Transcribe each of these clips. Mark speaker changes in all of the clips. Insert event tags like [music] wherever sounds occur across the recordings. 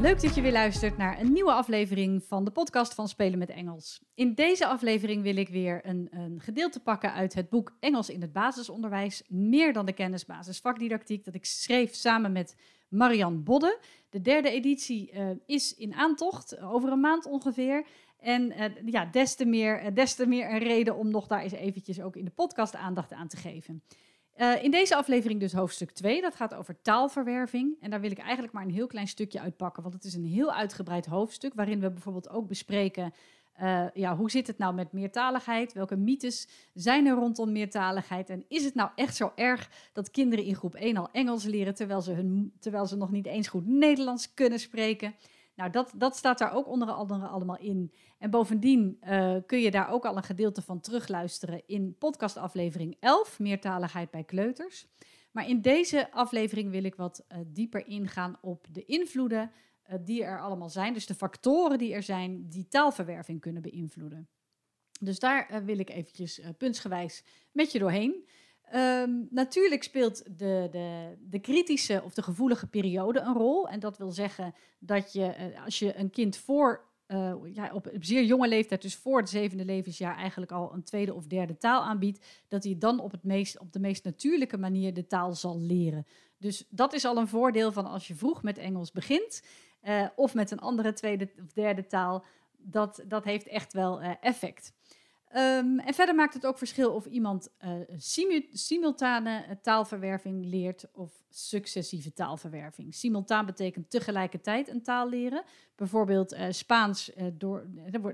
Speaker 1: Leuk dat je weer luistert naar een nieuwe aflevering van de podcast van Spelen met Engels. In deze aflevering wil ik weer een, een, gedeelte pakken uit het boek Engels in het basisonderwijs, meer dan de kennisbasis vakdidactiek, dat ik schreef samen met Marian Bodde. De derde editie uh, is in aantocht, over een maand ongeveer. En uh, ja, des te, meer, des te meer een reden om nog daar eens eventjes ook in de podcast aandacht aan te geven. Uh, in deze aflevering dus hoofdstuk 2. Dat gaat over taalverwerving. En daar wil ik eigenlijk maar een heel klein stukje uitpakken. Want het is een heel uitgebreid hoofdstuk. Waarin we bijvoorbeeld ook bespreken. Uh, ja, hoe zit het nou met meertaligheid? Welke mythes zijn er rondom meertaligheid? En is het nou echt zo erg dat kinderen in groep 1 al Engels leren. Terwijl ze, hun, terwijl ze nog niet eens goed Nederlands kunnen spreken? Nou, dat, dat staat daar ook onder andere allemaal in. En bovendien uh, kun je daar ook al een gedeelte van terugluisteren in podcastaflevering 11, Meertaligheid bij kleuters. Maar in deze aflevering wil ik wat uh, dieper ingaan op de invloeden uh, die er allemaal zijn. Dus de factoren die er zijn die taalverwerving kunnen beïnvloeden. Dus daar wil ik eventjes puntsgewijs met je doorheen. Um, natuurlijk speelt de, de, de, kritische of de gevoelige periode een rol. En dat wil zeggen dat je, uh, als je een kind voor, uh, ja, op, zeer jonge leeftijd, dus voor het zevende levensjaar, eigenlijk al een tweede of derde taal aanbiedt, dat hij dan op, het meest, op de meest natuurlijke manier de taal zal leren. Dus dat is al een voordeel van als je vroeg met Engels begint, uh, of met een andere tweede of derde taal. Dat, dat heeft echt wel effect. Um, en verder maakt het ook verschil of iemand simu simultane eh, taalverwerving leert of successieve taalverwerving. Simultaan betekent tegelijkertijd een taal leren. Bijvoorbeeld uh, Spaans, door,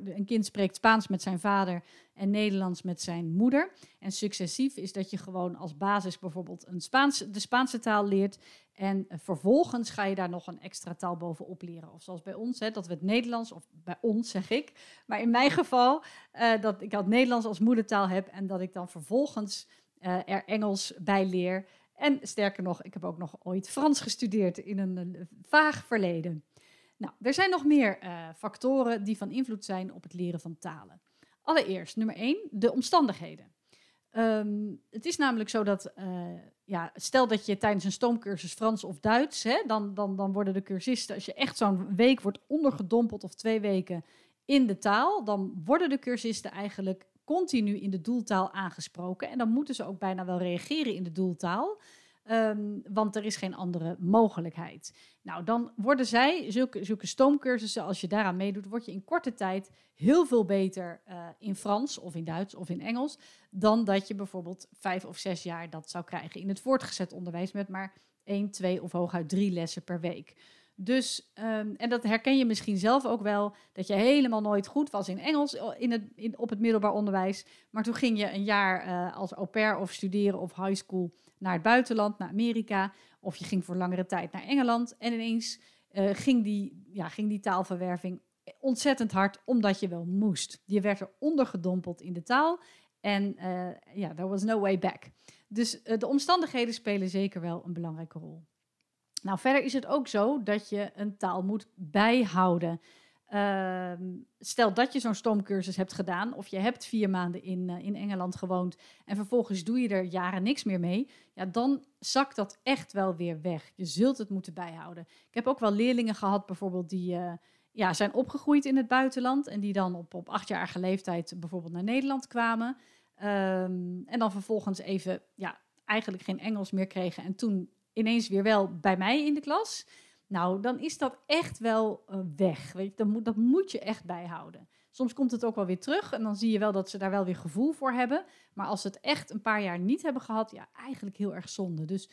Speaker 1: een kind spreekt Spaans met zijn vader en Nederlands met zijn moeder. En successief is dat je gewoon als basis bijvoorbeeld een Spaans, de Spaanse taal leert en vervolgens ga je daar nog een extra taal bovenop leren. Of zoals bij ons, hè, dat we het Nederlands, of bij ons zeg ik, maar in mijn geval, uh, dat ik het Nederlands als moedertaal heb en dat ik dan vervolgens uh, er Engels bij leer. En sterker nog, ik heb ook nog ooit Frans gestudeerd in een, een vaag verleden. Nou, er zijn nog meer uh, factoren die van invloed zijn op het leren van talen. Allereerst, nummer één, de omstandigheden. Um, het is namelijk zo dat, uh, ja, stel dat je tijdens een stoomcursus Frans of Duits, hè, dan, dan, dan worden de cursisten, als je echt zo'n week wordt ondergedompeld of twee weken in de taal, dan worden de cursisten eigenlijk continu in de doeltaal aangesproken. En dan moeten ze ook bijna wel reageren in de doeltaal. Um, want er is geen andere mogelijkheid. Nou, dan worden zij, zulke, zulke stoomcursussen, als je daaraan meedoet, word je in korte tijd heel veel beter uh, in Frans of in Duits of in Engels, dan dat je bijvoorbeeld vijf of zes jaar dat zou krijgen in het voortgezet onderwijs met maar één, twee of hooguit drie lessen per week. Dus, um, en dat herken je misschien zelf ook wel, dat je helemaal nooit goed was in Engels in het, in, op het middelbaar onderwijs. Maar toen ging je een jaar uh, als au pair of studeren of high school naar het buitenland, naar Amerika. Of je ging voor langere tijd naar Engeland. En ineens uh, ging, die, ja, ging die taalverwerving ontzettend hard, omdat je wel moest. Je werd er ondergedompeld in de taal. En uh, ja, there was no way back. Dus de omstandigheden spelen zeker wel een belangrijke rol. Nou, verder is het ook zo dat je een taal moet bijhouden. Uh, stel dat je zo'n stoomcursus hebt gedaan, of je hebt vier maanden in, uh, in Engeland gewoond en vervolgens doe je er jaren niks meer mee, ja, dan zakt dat echt wel weer weg. Je zult het moeten bijhouden. Ik heb ook wel leerlingen gehad, bijvoorbeeld, die uh, ja, zijn opgegroeid in het buitenland en die dan op, op achtjarige leeftijd bijvoorbeeld naar Nederland kwamen. Um, en dan vervolgens even, ja, eigenlijk geen Engels meer kregen en toen ineens weer wel bij mij in de klas. Nou, dan is dat echt wel uh, weg. Weet je? Dat, moet, dat moet je echt bijhouden. Soms komt het ook wel weer terug en dan zie je wel dat ze daar wel weer gevoel voor hebben. Maar als ze het echt een paar jaar niet hebben gehad, ja, eigenlijk heel erg zonde. Dus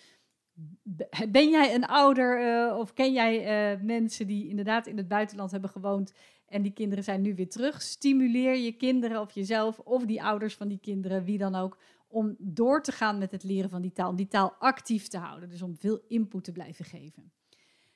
Speaker 1: ben jij een ouder uh, of ken jij uh, mensen die inderdaad in het buitenland hebben gewoond en die kinderen zijn nu weer terug? Stimuleer je kinderen of jezelf of die ouders van die kinderen, wie dan ook, om door te gaan met het leren van die taal, om die taal actief te houden, dus om veel input te blijven geven.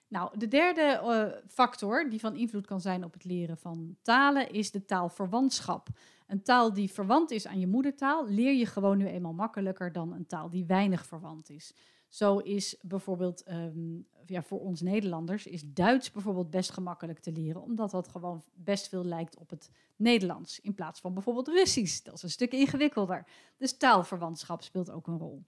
Speaker 1: Nou, de derde uh, factor die van invloed kan zijn op het leren van talen is de taalverwantschap. Een taal die verwant is aan je moedertaal, leer je gewoon nu eenmaal makkelijker dan een taal die weinig verwant is. Zo is bijvoorbeeld um, ja, voor ons Nederlanders is Duits bijvoorbeeld best gemakkelijk te leren, omdat dat gewoon best veel lijkt op het Nederlands in plaats van bijvoorbeeld Russisch. Dat is een stuk ingewikkelder. Dus taalverwantschap speelt ook een rol.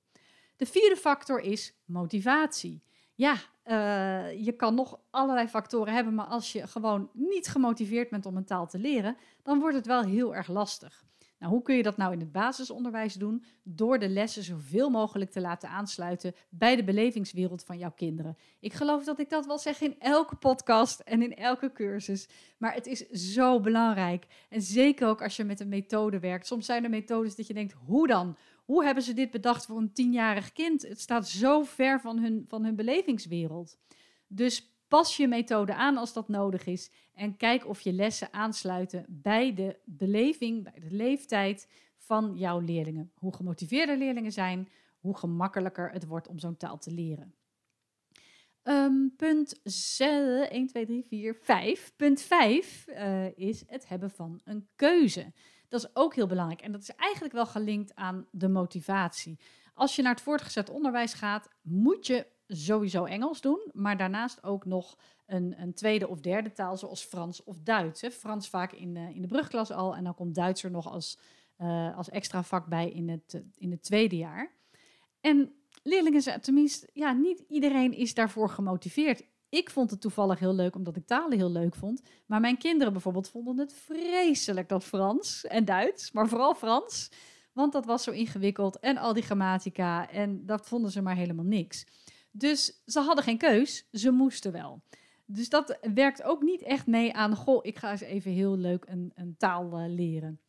Speaker 1: De vierde factor is motivatie. Ja, uh, je kan nog allerlei factoren hebben, maar als je gewoon niet gemotiveerd bent om een taal te leren, dan wordt het wel heel erg lastig. Nou, hoe kun je dat nou in het basisonderwijs doen? Door de lessen zoveel mogelijk te laten aansluiten bij de belevingswereld van jouw kinderen. Ik geloof dat ik dat wel zeg in elke podcast en in elke cursus. Maar het is zo belangrijk. En zeker ook als je met een methode werkt. Soms zijn er methodes dat je denkt, hoe dan? Hoe hebben ze dit bedacht voor een tienjarig kind? Het staat zo ver van hun, van hun belevingswereld. Dus pas je methode aan als dat nodig is. En kijk of je lessen aansluiten bij de beleving, bij de leeftijd van jouw leerlingen. Hoe gemotiveerder leerlingen zijn, hoe gemakkelijker het wordt om zo'n taal te leren. Um, punt 1, 2, 3, 4, 5. Punt 5 uh, is het hebben van een keuze. Dat is ook heel belangrijk. En dat is eigenlijk wel gelinkt aan de motivatie. Als je naar het voortgezet onderwijs gaat, moet je sowieso Engels doen, maar daarnaast ook nog een, een tweede of derde taal, zoals Frans of Duits. Hè. Frans vaak in, uh, in de brugklas al en dan komt Duits er nog als, uh, als extra vak bij in het, uh, in het tweede jaar. En leerlingen zijn tenminste, ja, niet iedereen is daarvoor gemotiveerd. Ik vond het toevallig heel leuk omdat ik talen heel leuk vond. Maar mijn kinderen bijvoorbeeld vonden het vreselijk dat Frans en Duits, maar vooral Frans. Want dat was zo ingewikkeld en al die grammatica en dat vonden ze maar helemaal niks. Dus ze hadden geen keus, ze moesten wel. Dus dat werkt ook niet echt mee aan, goh, ik ga eens even heel leuk een, een taal uh, leren.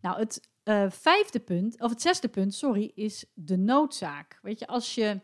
Speaker 1: Nou, het uh, vijfde punt, of het zesde punt, sorry, is de noodzaak. Weet je, als je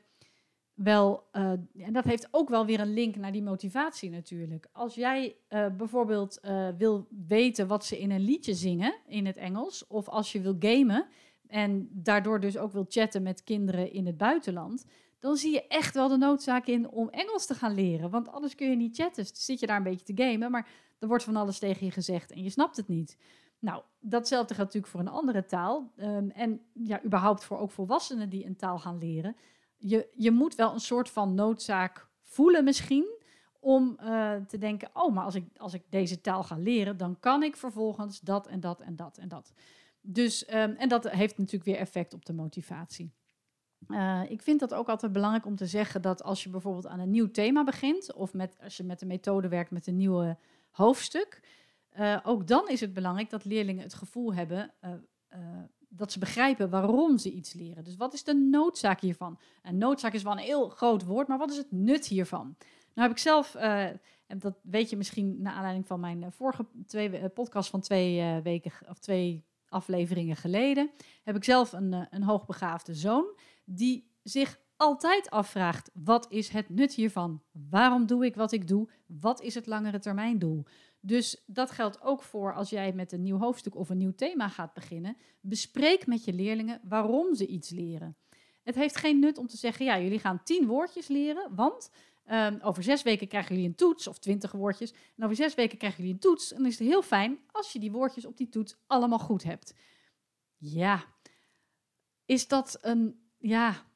Speaker 1: wel, uh, en dat heeft ook wel weer een link naar die motivatie natuurlijk. Als jij bijvoorbeeld wil weten wat ze in een liedje zingen in het Engels, of als je wil gamen en daardoor dus ook wil chatten met kinderen in het buitenland, dan zie je echt wel de noodzaak in om Engels te gaan leren. Want anders kun je niet chatten. Dus zit je daar een beetje te gamen, maar er wordt van alles tegen je gezegd en je snapt het niet. Nou, datzelfde geldt natuurlijk voor een andere taal. Um, en ja, überhaupt voor ook volwassenen die een taal gaan leren. Je, je moet wel een soort van noodzaak voelen misschien om uh, te denken, oh, maar als ik, als ik deze taal ga leren, dan kan ik vervolgens dat en dat en dat en dat. Dus, um, en dat heeft natuurlijk weer effect op de motivatie. Uh, ik vind dat ook altijd belangrijk om te zeggen dat als je bijvoorbeeld aan een nieuw thema begint, of met, als je met een methode werkt met een nieuwe hoofdstuk, uh, ook dan is het belangrijk dat leerlingen het gevoel hebben dat ze begrijpen waarom ze iets leren. Dus wat is de noodzaak hiervan? En noodzaak is wel een heel groot woord, maar wat is het nut hiervan? Nou heb ik zelf, en dat weet je misschien naar aanleiding van mijn vorige twee, podcast van twee weken of twee afleveringen geleden, heb ik zelf een, een hoogbegaafde zoon die zich altijd afvraagt: wat is het nut hiervan? Waarom doe ik wat ik doe? Wat is het langere termijn doel? Dus dat geldt ook voor als jij met een nieuw hoofdstuk of een nieuw thema gaat beginnen. Bespreek met je leerlingen waarom ze iets leren. Het heeft geen nut om te zeggen: ja, jullie gaan tien woordjes leren, want um, over zes weken krijgen jullie een toets of twintig woordjes. En over zes weken krijgen jullie een toets. En dan is het heel fijn als je die woordjes op die toets allemaal goed hebt. Ja, is dat een ja,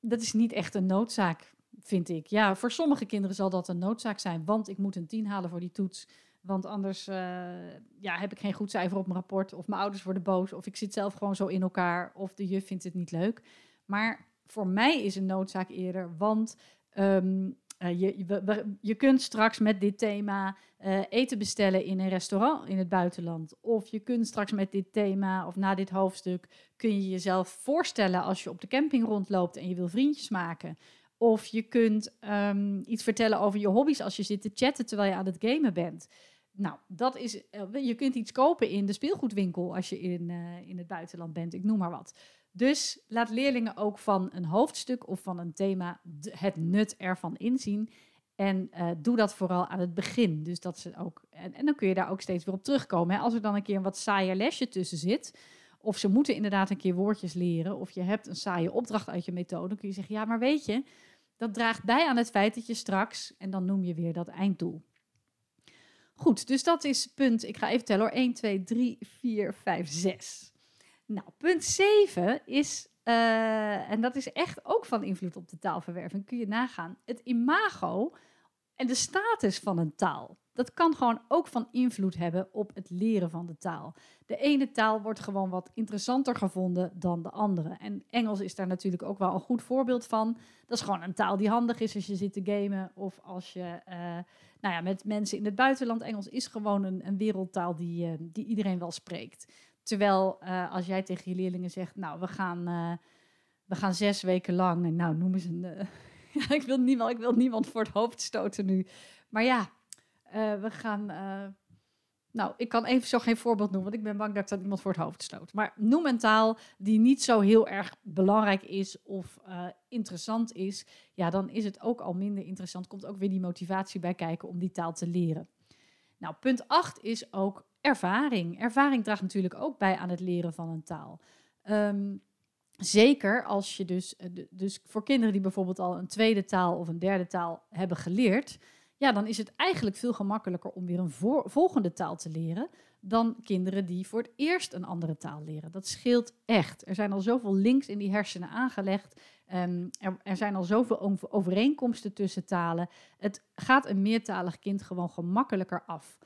Speaker 1: dat is niet echt een noodzaak, vind ik. Ja, voor sommige kinderen zal dat een noodzaak zijn, want ik moet een tien halen voor die toets. Want anders uh, ja, heb ik geen goed cijfer op mijn rapport. Of mijn ouders worden boos. Of ik zit zelf gewoon zo in elkaar. Of de juf vindt het niet leuk. Maar voor mij is een noodzaak eerder. Want um, uh, je, je, kunt straks met dit thema uh, eten bestellen in een restaurant in het buitenland. Of je kunt straks met dit thema of na dit hoofdstuk kun je jezelf voorstellen als je op de camping rondloopt en je wil vriendjes maken. Of je kunt um, iets vertellen over je hobby's als je zit te chatten terwijl je aan het gamen bent. Nou, dat is, uh, je kunt iets kopen in de speelgoedwinkel als je in, in het buitenland bent, ik noem maar wat. Dus laat leerlingen ook van een hoofdstuk of van een thema het nut ervan inzien. En uh, doe dat vooral aan het begin. Dus dat ze ook, en, en, dan kun je daar ook steeds weer op terugkomen. Hè. Als er dan een keer een wat saaier lesje tussen zit, Of ze moeten inderdaad een keer woordjes leren. Of je hebt een saaie opdracht uit je methode. Dan kun je zeggen, ja, maar weet je, dat draagt bij aan het feit dat je straks, en dan noem je weer dat einddoel. Goed, dus dat is punt, ik ga even tellen hoor, 1, 2, 3, 4, 5, 6. Nou, punt 7 is, uh, en dat is echt ook van invloed op de taalverwerving, kun je nagaan, het imago en de status van een taal dat kan gewoon ook van invloed hebben op het leren van de taal. De ene taal wordt gewoon wat interessanter gevonden dan de andere. En Engels is daar natuurlijk ook wel een goed voorbeeld van. Dat is gewoon een taal die handig is als je zit te gamen of als je uh, nou ja, met mensen in het buitenland. Engels is gewoon een, een wereldtaal die, uh, die iedereen wel spreekt. Terwijl uh, als jij tegen je leerlingen zegt, nou we gaan, we gaan zes weken lang, nou noem eens een... [laughs] ik, wil niemand, ik wil niemand voor het hoofd stoten nu. Maar ja, uh, we gaan. Uh, nou, ik kan even zo geen voorbeeld noemen, want ik ben bang dat ik dat iemand voor het hoofd stoot. Maar noem een taal die niet zo heel erg belangrijk is of uh, interessant is, ja, dan is het ook al minder interessant. Komt ook weer die motivatie bij kijken om die taal te leren. Nou, punt 8 is ook ervaring. Ervaring draagt natuurlijk ook bij aan het leren van een taal. Um, zeker als je dus, dus voor kinderen die bijvoorbeeld al een tweede taal of een derde taal hebben geleerd, ja, dan is het eigenlijk veel gemakkelijker om weer een volgende taal te leren dan kinderen die voor het eerst een andere taal leren. Dat scheelt echt. Er zijn al zoveel links in die hersenen aangelegd. Um, er, er, zijn al zoveel overeenkomsten tussen talen. Het gaat een meertalig kind gewoon gemakkelijker af.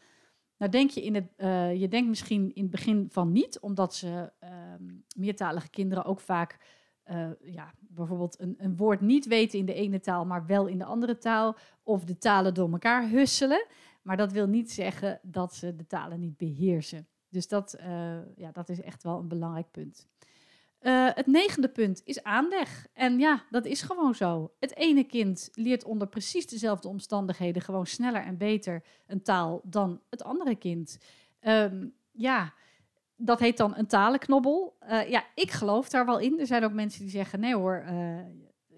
Speaker 1: Nou denk je in het, uh, je denkt misschien in het begin van niet, omdat ze um, meertalige kinderen ook vaak uh, ja, bijvoorbeeld een, een woord niet weten in de ene taal, maar wel in de andere taal. Of de talen door elkaar husselen. Maar dat wil niet zeggen dat ze de talen niet beheersen. Dus dat, uh, ja, dat is echt wel een belangrijk punt. Uh, het negende punt is aanleg. En ja, dat is gewoon zo. Het ene kind leert onder precies dezelfde omstandigheden gewoon sneller en beter een taal dan het andere kind. Um, ja, dat heet dan een talenknobbel. Uh, ja, ik geloof daar wel in. Er zijn ook mensen die zeggen: nee hoor, uh,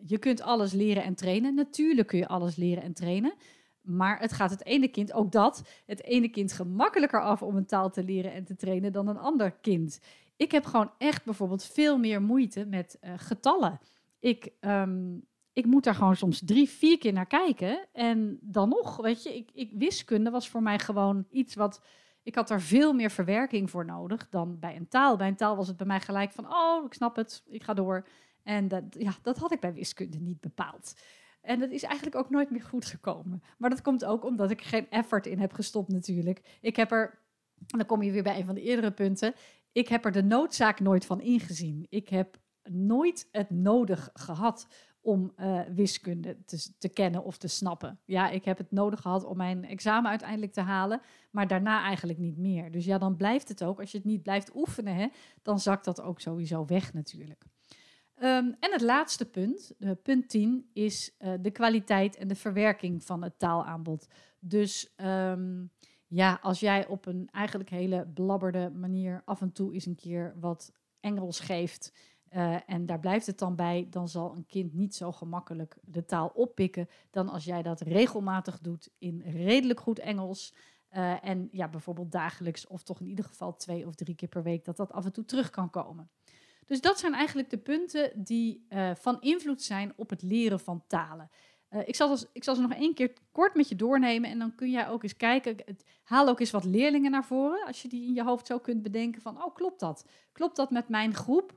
Speaker 1: je kunt alles leren en trainen. Natuurlijk kun je alles leren en trainen. Maar het gaat het ene kind, ook dat, het ene kind gemakkelijker af om een taal te leren en te trainen dan een ander kind. Ik heb gewoon echt bijvoorbeeld veel meer moeite met uh, getallen. Ik, um, ik moet daar gewoon soms drie, vier keer naar kijken. En dan nog, weet je, ik, ik, wiskunde was voor mij gewoon iets wat ik had er veel meer verwerking voor nodig dan bij een taal. Bij een taal was het bij mij gelijk van, oh, ik snap het, ik ga door. En dat, ja, dat had ik bij wiskunde niet bepaald. En dat is eigenlijk ook nooit meer goed gekomen. Maar dat komt ook omdat ik geen effort in heb gestopt natuurlijk. Ik heb er, en dan kom je weer bij een van de eerdere punten, ik heb er de noodzaak nooit van ingezien. Ik heb nooit het nodig gehad om uh, wiskunde te, te, kennen of te snappen. Ja, ik heb het nodig gehad om mijn examen uiteindelijk te halen, maar daarna eigenlijk niet meer. Dus ja, dan blijft het ook. Als je het niet blijft oefenen, hè, dan zakt dat ook sowieso weg natuurlijk. Um, en het laatste punt, uh, punt 10, is uh, de kwaliteit en de verwerking van het taalaanbod. Dus um, ja, als jij op een eigenlijk hele blabberde manier af en toe eens een keer wat Engels geeft uh, en daar blijft het dan bij, dan zal een kind niet zo gemakkelijk de taal oppikken dan als jij dat regelmatig doet in redelijk goed Engels. Uh, en ja, bijvoorbeeld dagelijks of toch in ieder geval twee of drie keer per week, dat dat af en toe terug kan komen. Dus dat zijn eigenlijk de punten die uh, van invloed zijn op het leren van talen. Ik, zal dus, ik zal ze nog één keer kort met je doornemen en dan kun jij ook eens kijken. Haal ook eens wat leerlingen naar voren, als je die in je hoofd zo kunt bedenken van, oh klopt dat? Klopt dat met mijn groep?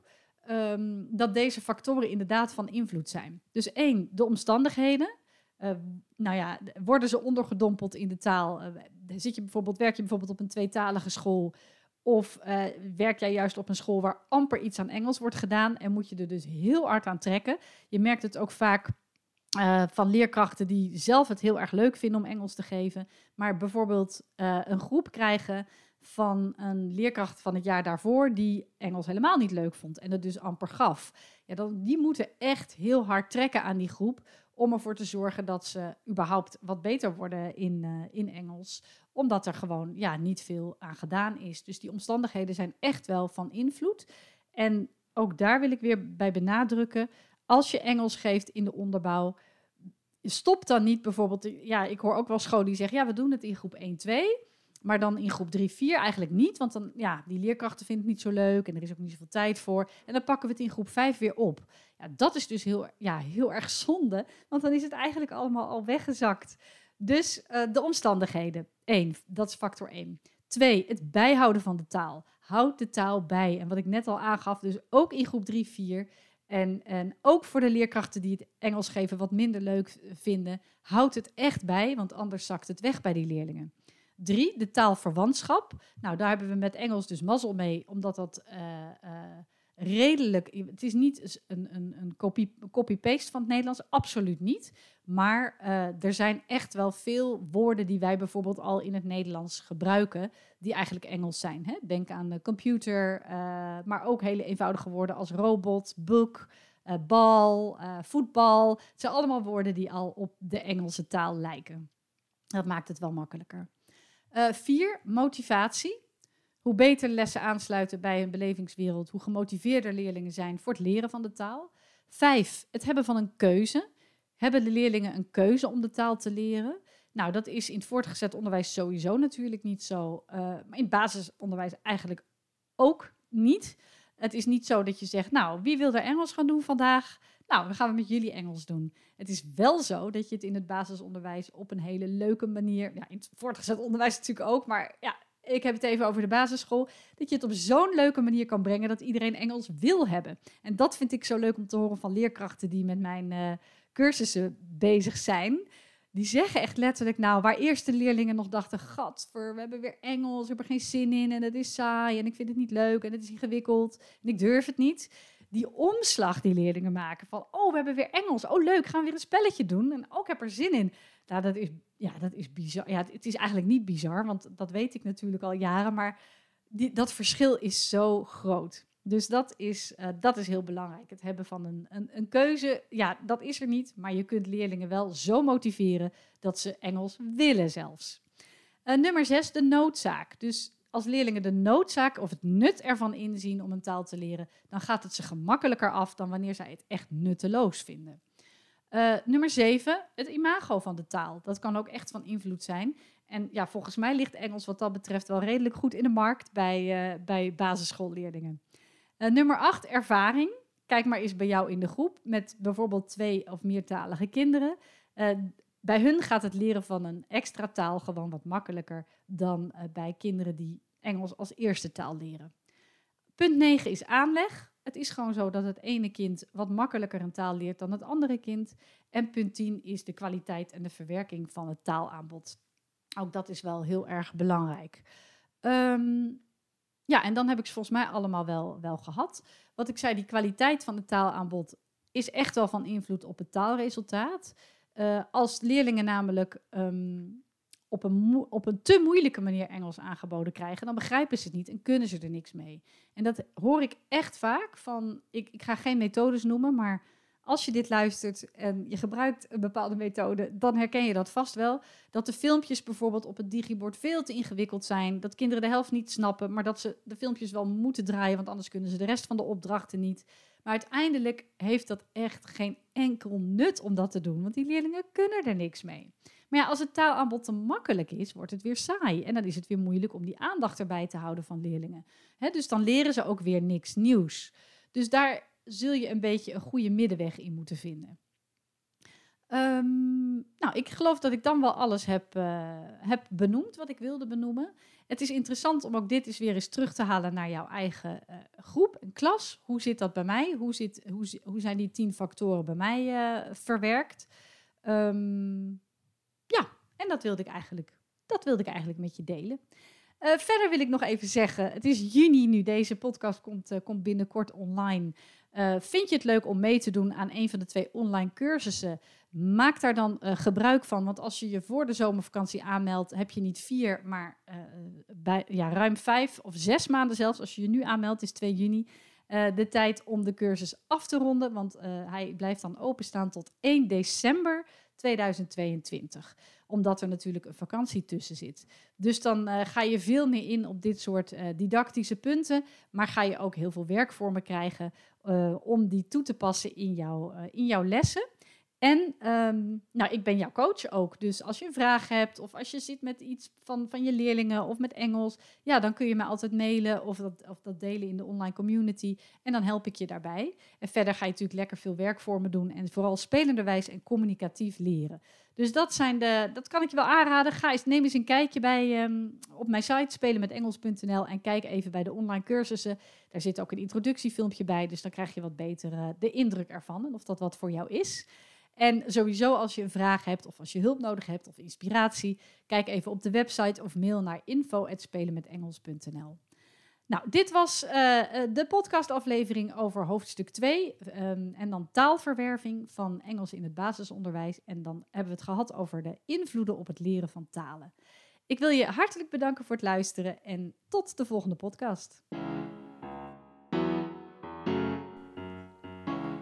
Speaker 1: um, dat deze factoren inderdaad van invloed zijn. Dus één, de omstandigheden. Uh, nou ja, worden ze ondergedompeld in de taal? Uh, zit je bijvoorbeeld, werk je bijvoorbeeld op een tweetalige school? Of werk jij juist op een school waar amper iets aan Engels wordt gedaan en moet je er dus heel hard aan trekken? Je merkt het ook vaak uh, van leerkrachten die zelf het heel erg leuk vinden om Engels te geven, maar bijvoorbeeld uh, een groep krijgen van een leerkracht van het jaar daarvoor die Engels helemaal niet leuk vond en het dus amper gaf. Ja, dan, die moeten echt heel hard trekken aan die groep om ervoor te zorgen dat ze überhaupt wat beter worden in, uh, in Engels, omdat er gewoon ja, niet veel aan gedaan is. Dus die omstandigheden zijn echt wel van invloed. En ook daar wil ik weer bij benadrukken, als je Engels geeft in de onderbouw, stop dan niet bijvoorbeeld, ja, ik hoor ook wel scholen die zeggen, ja, we doen het in groep 1, 2, maar dan in groep 3, 4 eigenlijk niet. Want dan, ja, die leerkrachten vinden het niet zo leuk en er is ook niet zoveel tijd voor. En dan pakken we het in groep 5 weer op. Ja, dat is dus heel, ja, heel erg zonde, want dan is het eigenlijk allemaal al weggezakt. Dus uh, de omstandigheden. 1, dat is factor 1. 2, het bijhouden van de taal. Houd de taal bij. En wat ik net al aangaf, dus ook in groep 3, 4. En, en ook voor de leerkrachten die het Engels geven wat minder leuk vinden, houd het echt bij, want anders zakt het weg bij die leerlingen. Drie, de taalverwantschap. Nou, daar hebben we met Engels dus mazzel mee, omdat dat uh, uh, redelijk. Het is niet een, een, een copy-paste van het Nederlands, absoluut niet. Maar uh, er zijn echt wel veel woorden die wij bijvoorbeeld al in het Nederlands gebruiken, die eigenlijk Engels zijn. Hè? Denk aan de computer, maar ook hele eenvoudige woorden als robot, book. bal, voetbal. Het zijn allemaal woorden die al op de Engelse taal lijken. Dat maakt het wel makkelijker. Vier, motivatie. Hoe beter lessen aansluiten bij een belevingswereld, hoe gemotiveerder leerlingen zijn voor het leren van de taal. Vijf, het hebben van een keuze. Hebben de leerlingen een keuze om de taal te leren? Nou, dat is in het voortgezet onderwijs sowieso natuurlijk niet zo. Uh, maar in het basisonderwijs eigenlijk ook niet. Het is niet zo dat je zegt, nou, wie wil er Engels gaan doen vandaag? Nou, dan gaan we met jullie Engels doen. Het is wel zo dat je het in het basisonderwijs op een hele leuke manier, ja, in het voortgezet onderwijs natuurlijk ook, maar ja, ik heb het even over de basisschool, dat je het op zo'n leuke manier kan brengen dat iedereen Engels wil hebben. En dat vind ik zo leuk om te horen van leerkrachten die met mijn uh, cursussen bezig zijn. Die zeggen echt letterlijk, nou, waar eerst de leerlingen nog dachten, gat, we hebben weer Engels, we hebben er geen zin in en het is saai en ik vind het niet leuk en het is ingewikkeld en ik durf het niet die omslag die leerlingen maken. Van, oh, we hebben weer Engels. Oh, leuk, gaan we weer een spelletje doen. En ook heb er zin in. Nou, dat is, ja, dat is bizar. Ja, het is eigenlijk niet bizar, want dat weet ik natuurlijk al jaren. Maar die, dat verschil is zo groot. Dus dat is, uh, dat is heel belangrijk. Het hebben van een, een, een, keuze, ja, dat is er niet. Maar je kunt leerlingen wel zo motiveren dat ze Engels willen zelfs. Uh, nummer zes, de noodzaak. Dus als leerlingen de noodzaak of het nut ervan inzien om een taal te leren, dan gaat het ze gemakkelijker af dan wanneer zij het echt nutteloos vinden. Uh, nummer 7, het imago van de taal. Dat kan ook echt van invloed zijn. En ja, volgens mij ligt Engels wat dat betreft wel redelijk goed in de markt bij, uh, bij basisschoolleerlingen. Uh, nummer 8, ervaring. Kijk maar eens bij jou in de groep met bijvoorbeeld twee of meertalige kinderen. Bij hun gaat het leren van een extra taal gewoon wat makkelijker dan uh, bij kinderen die Engels als eerste taal leren. Punt 9 is aanleg. Het is gewoon zo dat het ene kind wat makkelijker een taal leert dan het andere kind. En punt 10 is de kwaliteit en de verwerking van het taalaanbod. Ook dat is wel heel erg belangrijk. Um, ja, en dan heb ik ze volgens mij allemaal wel, wel gehad. Wat ik zei, die kwaliteit van het taalaanbod is echt wel van invloed op het taalresultaat. Uh, als leerlingen namelijk um, op, een op een te moeilijke manier Engels aangeboden krijgen, dan begrijpen ze het niet en kunnen ze er niks mee. En dat hoor ik echt vaak van, ik, ik ga geen methodes noemen, maar als je dit luistert en je gebruikt een bepaalde methode, dan herken je dat vast wel. Dat de filmpjes bijvoorbeeld op het digibord veel te ingewikkeld zijn. Dat kinderen de helft niet snappen, maar dat ze de filmpjes wel moeten draaien, want anders kunnen ze de rest van de opdrachten niet. Maar uiteindelijk heeft dat echt geen enkel nut om dat te doen, want die leerlingen kunnen er niks mee. Maar ja, als het taalaanbod te makkelijk is, wordt het weer saai. En dan is het weer moeilijk om die aandacht erbij te houden van leerlingen. dus dan leren ze ook weer niks nieuws. Dus daar zul je een beetje een goede middenweg in moeten vinden. Um, nou, ik geloof dat ik dan wel alles heb, uh, heb benoemd wat ik wilde benoemen. Het is interessant om ook dit eens weer eens terug te halen naar jouw eigen uh, groep en klas. Hoe zit dat bij mij? Hoe, zit, hoe, hoe zijn die tien factoren bij mij uh, verwerkt? Um, ja, en dat wilde ik eigenlijk, dat wilde ik eigenlijk met je delen. Verder wil ik nog even zeggen, het is juni nu, deze podcast komt, komt binnenkort online. Uh, vind je het leuk om mee te doen aan een van de twee online cursussen? Maak daar dan uh, gebruik van. Want als je je voor de zomervakantie aanmeldt, heb je niet vier, maar bij, ja, ruim vijf of zes maanden zelfs. Als je je nu aanmeldt, is 2 juni. de tijd om de cursus af te ronden. Want hij blijft dan openstaan tot 1 december 2022 omdat er natuurlijk een vakantie tussen zit. Dus dan uh, ga je veel meer in op dit soort uh, didactische punten, maar ga je ook heel veel werkvormen krijgen uh, om die toe te passen in, jou, in jouw lessen. En ehm, nou, ik ben jouw coach ook. Dus als je een vraag hebt of als je zit met iets van, van je leerlingen of met Engels, ja, dan kun je me altijd mailen of dat, of dat delen in de online community. En dan help ik je daarbij. En verder ga je natuurlijk lekker veel werk voor me doen en vooral spelenderwijs en communicatief leren. Dus dat, zijn de, dat kan ik je wel aanraden. Ga eens, neem eens een kijkje bij, ehm, op mijn site spelenmetengels.nl en kijk even bij de online cursussen. Daar zit ook een introductiefilmpje bij, dus dan krijg je wat beter uh, de indruk ervan en of dat wat voor jou is. En sowieso als je een vraag hebt of als je hulp nodig hebt of inspiratie, kijk even op de website of mail naar info@spelenmetengels.nl. Nou, dit was uh, de podcastaflevering over hoofdstuk 2 um, ehm, en dan taalverwerving van Engels in het basisonderwijs. En dan hebben we het gehad over de invloeden op het leren van talen. Ik wil je hartelijk bedanken voor het luisteren en tot de volgende podcast.